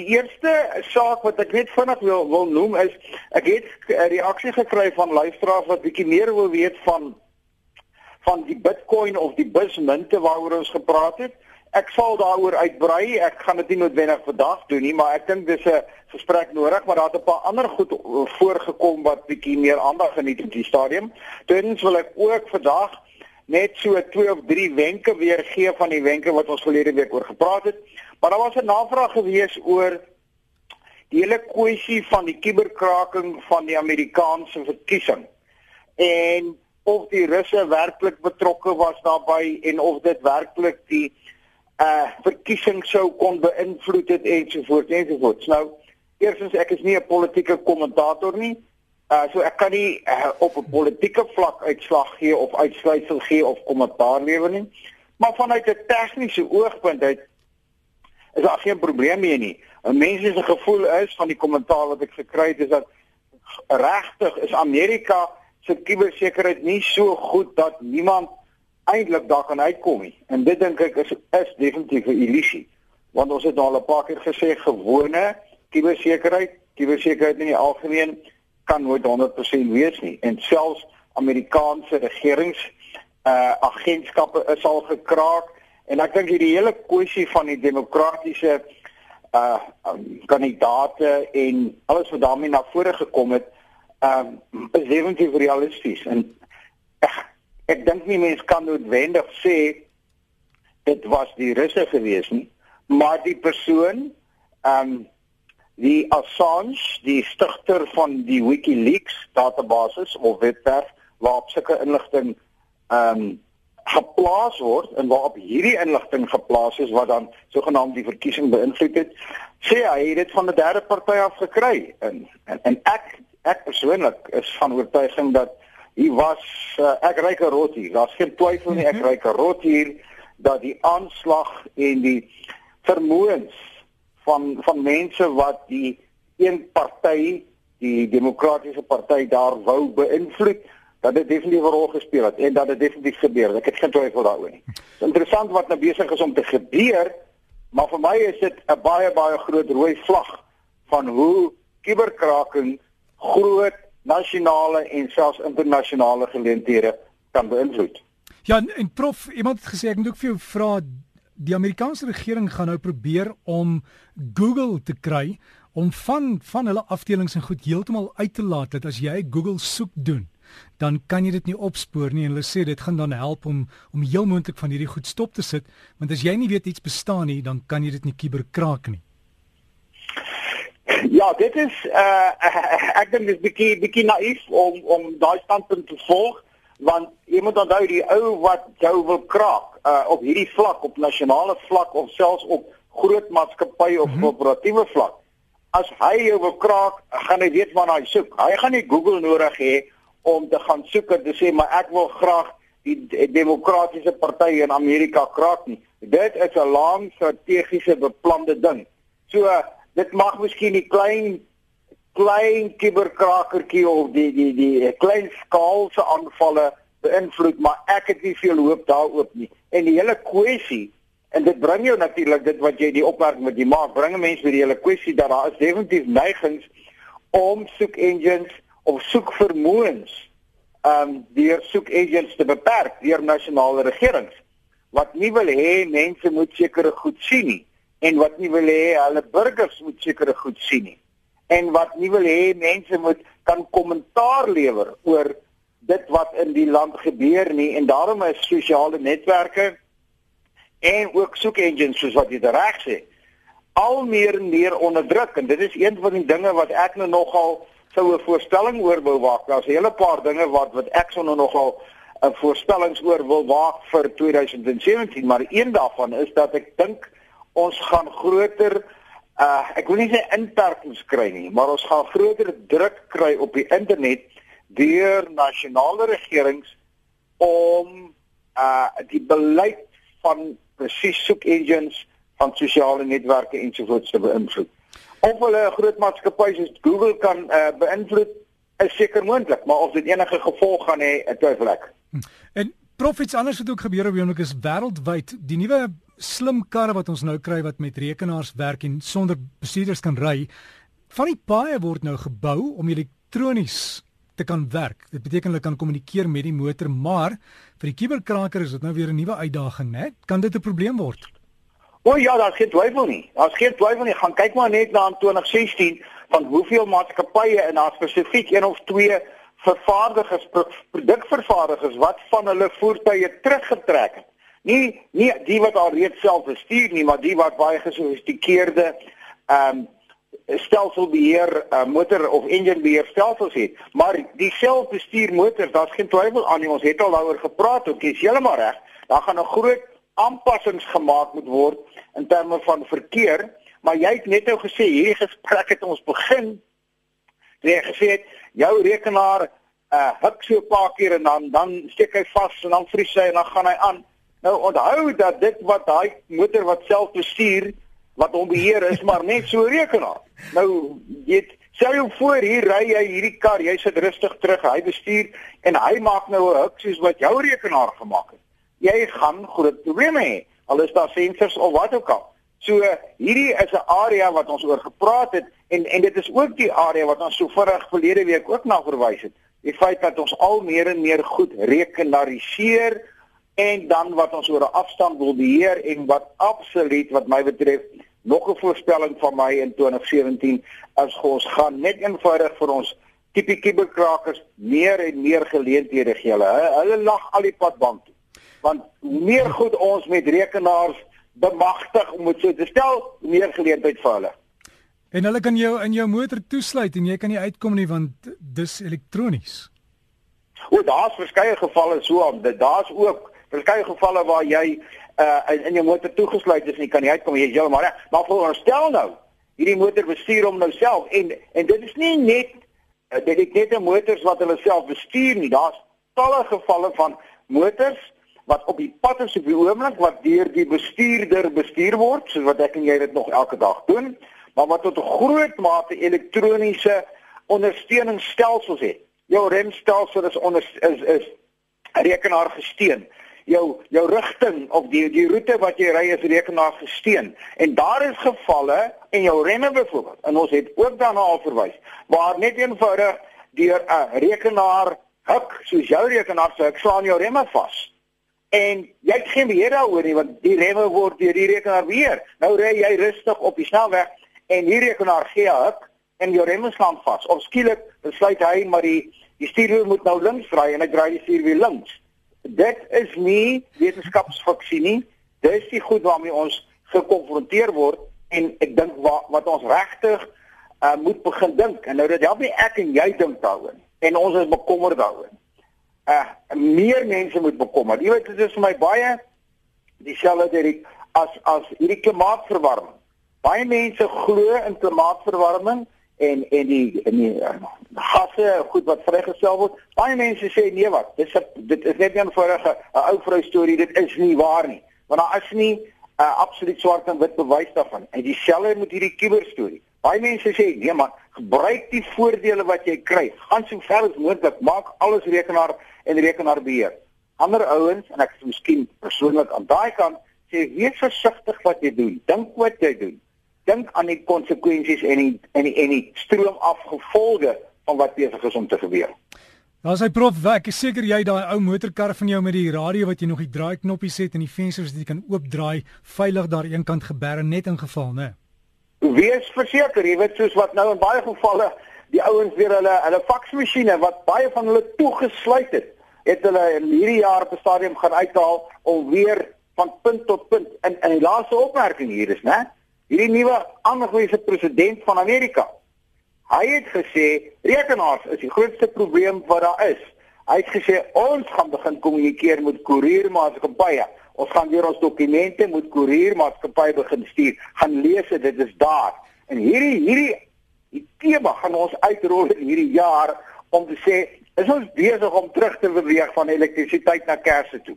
Die eerste saak wat ek net vinnig wil wil noem is ek het 'n reaksie gekry van luisteraars wat bietjie meer wil weet van van die Bitcoin of die Bismunte waaroor ons gepraat het. Ek sal daaroor uitbrei. Ek gaan dit nie noodwendig vandag doen nie, maar ek dink dis 'n gesprek nodig, maar daar het 'n paar ander goed voorgekom wat bietjie meer aandag geniet op die stadium. Tweedens wil ek ook vandag net so twee of drie wenke weer gee van die wenke wat ons verlede week oor gepraat het. Maar daar was 'n navraag gewees oor die hele kwessie van die kuberkraking van die Amerikaanse verkiesing. En of die russe werklik betrokke was daarbey en of dit werklik die uh verkiesing sou kon beïnvloed het ensovoorts ensovoorts. Nou, eerstens ek is nie 'n politieke kommentator nie. Uh so ek kan nie uh, op 'n politieke vlak uitslag gee of uitsluitsel gee of kommentaar lewer nie. Maar vanuit 'n tegniese oogpunt uit is daar geen probleem mee nie. 'n Mens se gevoel is van die kommentaar wat ek gekry het is dat regtig is Amerika se kubersekerheid nie so goed dat niemand eintlik daar kan uitkom nie. En dit dink ek is is definitief 'n illusie. Want ons het al 'n paar keer gesê gewone kubersekerheid, kubersekerheid in die algemeen kan nooit 100% wees nie. En selfs Amerikaanse regerings uh agentskappe is al gekraak en ek dink hierdie hele kwessie van die demokratiese uh um, kandidate en alles wat daarmee na vore gekom het um is definitief realisties. En ek ek dink nie mense kan noodwendig sê dit was die russe gewees nie maar die persoon um die Assange die stigter van die WikiLeaks database of webwerf waarop sulke inligting um geplaas word en waarop hierdie inligting geplaas is wat dan sogenaamd die verkiesing beïnvloed het sê hy het dit van 'n derde party af gekry en en, en ek ek persoonlik is van oortuiging dat hier was uh, ek ryk 'n rot hier. Daar's geen twyfel nie, ek mhm. ryk 'n rot hier dat die aanslag en die vermoëns van van mense wat die een party, die demokratiese party daar wou beïnvloed, dat dit definitief 'n rol gespeel het en dat dit definitief gebeur. Ek het geen twyfel daaroor nie. Interessant wat nou besig is om te gebeur, maar vir my is dit 'n baie baie groot rooi vlag van hoe kuberkraking groot nasionale en selfs internasionale geleenthede kan beïnvloed. Ja, en prof, iemand het gesê ek moet ook vir jou vra die Amerikaanse regering gaan nou probeer om Google te kry om van van hulle afdelings en goed heeltemal uit te laat dat as jy Google soek doen dan kan jy dit nie opspoor nie en hulle sê dit gaan dan help om om heel moontlik van hierdie goed stop te sit want as jy nie weet iets bestaan nie dan kan jy dit nie kuberkraak nie. Ja, dit is uh ek dink dis bietjie bietjie naïef om om daai standpunt te volg want jy moet onthou die ou wat jou wil kraak uh op hierdie vlak op nasionale vlak of selfs op groot maatskappy of mhm. korporatiewe vlak. As hy jou wil kraak, gaan hy weet waarna hy soek. Hy gaan nie Google nodig hê om te gaan soek en te sê maar ek wil graag die demokratiese party in Amerika kraak nie. Dit is 'n lang strategiese beplande ding. So dit mag miskien die klein klein kuberkrakertjie of die die die klein skaalse aanvalle beïnvloed, maar ek het nie veel hoop daaroop nie. En die hele kwessie en dit bring jou natuurlik dit wat jy die opmerking wat jy maak, bring mense by die hele kwessie dat daar is definitief neigings om soek engines of soek vermoëns um deur soek engines te beperk deur nasionale regerings wat nie wil hê mense moet sekere goed sien nie en wat nie wil hê hulle burgers moet sekere goed sien nie en wat nie wil hê mense moet kan kommentaar lewer oor dit wat in die land gebeur nie en daarom is sosiale netwerke en ook soek engines soos wat jy reg sê al meer en meer onderdruk en dit is een van die dinge wat ek nou nogal sou 'n voorstelling oor wou waak daar's 'n hele paar dinge wat wat ek nou nogal 'n voorstellings oor wil waak vir 2017 maar een daarvan is dat ek dink ons gaan groter uh ek wil nie sê inperkings kry nie, maar ons gaan groter druk kry op die internet deur nasionale regerings om uh die beleid van presies soek engines van sosiale netwerke ensovoorts te beïnvloed. Of hulle 'n groot maatskappy soos Google kan uh beïnvloed is seker moontlik, maar of dit enige gevolg gaan hê, twyfel ek. Hm. En Prof iets anders wat ook gebeur op hierdie is wêreldwyd die nuwe slim karre wat ons nou kry wat met rekenaars werk en sonder bestuurders kan ry. Van die paaie word nou gebou om elektronies te kan werk. Dit beteken hulle kan kommunikeer met die motor, maar vir die kuberkraker is dit nou weer 'n nuwe uitdaging, né? Kan dit 'n probleem word? O ja, daar's geen twyfel nie. Daar's geen twyfel nie. Gaan kyk maar net na in 2016 van hoeveel maatskappye en daar spesifiek een of twee vervaardigers produkvervaardigers wat van hulle voertuie teruggetrek het. Nie nie die wat al reeds self bestuur nie, maar die wat baie gesofistikeerde ehm um, stelselbeheer uh, motor of engine beheer stelsels het maar die selfbestuur motors daar's geen twyfel aan nie ons het al daaroor gepraat ook jy's heeltemal reg daar gaan 'n groot aanpassings gemaak moet word in terme van verkeer maar jy het net nou gesê hierdie gesprek het ons begin jy gesê het jou rekenaar uh huk so 'n paar keer en dan dan steek hy vas en dan vries hy en dan gaan hy aan nou onthou dat dit wat daai motor wat self bestuur wat hom beheer is maar net so rekenaar. Nou weet stel jou voor hier ry jy hierdie kar, jy sit rustig terug, hy bestuur en hy maak nou 'n huk soos wat jou rekenaar gemaak het. Jy gaan groot probleme hê. Al is daar sensors of wat ook al. So hierdie is 'n area wat ons oor gepraat het en en dit is ook die area wat ons so vinnig verlede week ook na verwys het. Die feit dat ons al meer en meer goed rekenariseer en dan wat ons oor 'n afstand wil beheer en wat absoluut wat my betref nog 'n voorspelling van my in 2017 as ons gaan net eenvoudig vir ons tipe kiberkrakers meer en meer geleenthede gee. Hulle hulle lag al die pad bank toe. Want hoe meer goed ons met rekenaars bemagtig om dit so te stel, meer geleentheid vir hulle. En hulle kan jou in jou motor toesluit en jy kan nie uitkom nie want dis elektronies. O, daar's verskeie gevalle so, daar's ook verskeie gevalle waar jy uh in, in jou motor toegesluit is en jy kan nie uitkom jy is heeltemal reg maar veronderstel nou hierdie motor bestuur hom nou self en en dit is nie net dit is net 'n motors wat hulle self bestuur nie daar's talle gevalle van motors wat op die pad is op die oomblik wat deur die bestuurder bestuur word soos wat ek en jy dit nog elke dag doen maar wat tot 'n groot mate elektroniese ondersteuningsstelsels het. Jou remstelsel is onder is is rekenaar gesteun jou jou rigting of die die roete wat jy ry is rekenaar gesteun en daar is gevalle en jou remme byvoorbeeld en ons het ook daarna al verwys waar net eenvoudig deur 'n rekenaar huk soos jou rekenaar sê ek slaan jou remme vas en jy het geen beheer daaroor nie want die remme word deur die rekenaar beheer nou ry jy rustig op die snelweg en die rekenaar gee huk en jou remme slaan vas of skielik besluit hy maar die die stuurwiel moet nou links draai en hy draai die stuurwiel links dit is nie wetenskapsfiksie nie. Dis die goed waarmee ons gekonfronteer word en ek dink wat, wat ons regtig uh, moet begin dink. En nou dat help nie ek en jy dink daaroor en ons is bekommerd daaroor. Uh meer mense moet bekommer. Jy weet dit is vir my baie dieselfde dit as as hierdie klimaatsverwarming. Baie mense glo in klimaatsverwarming en en die en die uh, gasse goed wat vrygestel word. Baie mense sê nee wat, dit is dit is net 'n vorige 'n ou vrou storie, dit is nie waar nie. Want daar is nie 'n uh, absoluut swart en wit bewys daarvan. En dieselfde met hierdie kuber storie. Baie mense sê nee man, gebruik die voordele wat jy kry. Gaan so ver as moontlik, maak alles rekenaar en rekenaar beheer. Ander ouens en ek is miskien persoonlik aan daai kant sê wees versigtig wat jy doen. Dink wat jy doen dink aan die konsekwensies en die en die en die stroom afgevolge van wat besig is om te gebeur. Nou as hy prof, ek is seker jy daai ou motorkar van jou met die radio wat jy nog die draai knoppie sit en die vensters wat jy kan oopdraai veilig daar eenkant geberre net in geval, né? Wees verseker, jy weet soos wat nou in baie gevalle die ouens weer hulle hulle faksmasjiene wat baie van hulle toegesluit het, het hulle hierdie jaar op 'n stadium gaan uithaal om weer van punt tot punt in in die laaste opmerking hier is, né? hierdie nuwe aangewese president van Amerika. Hy het gesê rekenaars is die grootste probleem wat daar is. Hy het gesê ons gaan begin kommunikeer met koeriermaatskappye. Ons gaan weer ons dokumente met koeriermaatskappye begin stuur. Gaan lees dit, is daar. En hierdie hierdie die tema gaan ons uitrol in hierdie jaar om te sê is ons besig om terug te beweeg van elektrisiteit na kersse toe.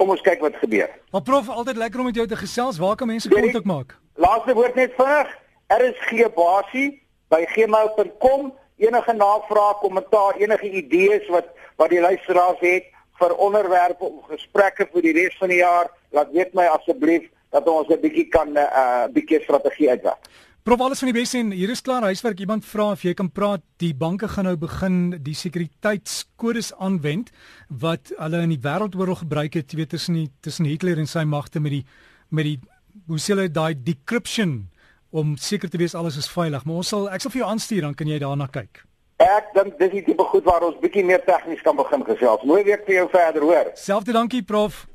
Kom ons kyk wat gebeur. Maar prof, altyd lekker om met jou te gesels. Waar kan mense kontak maak? Laaste woord net vinnig. RSG basie by gmail.com. Enige navrae, kommentaar, enige idees wat wat die luisteraars het, vir onderwerpe of gesprekke vir die res van die jaar, laat weet my asseblief dat ons 'n bietjie kan 'n uh, bietjie strategie uitwerk. Prof alles van die beste en hier is klaar huiswerk. Iemand vra of jy kan praat. Die banke gaan nou begin die sekuriteitskodes aanwend wat hulle in die wêreldoorlog gebruik het, weet tussen die tussen Hitler en sy magte met die met die hoe sê hulle daai decryption om seker te wees alles is veilig. Maar ons sal ek sal vir jou aanstuur dan kan jy daarna kyk. Ek dink dis die tipe goed waar ons bietjie meer tegnies kan begin gesels. Mooi week vir jou verder, hoor. Selfde dankie prof.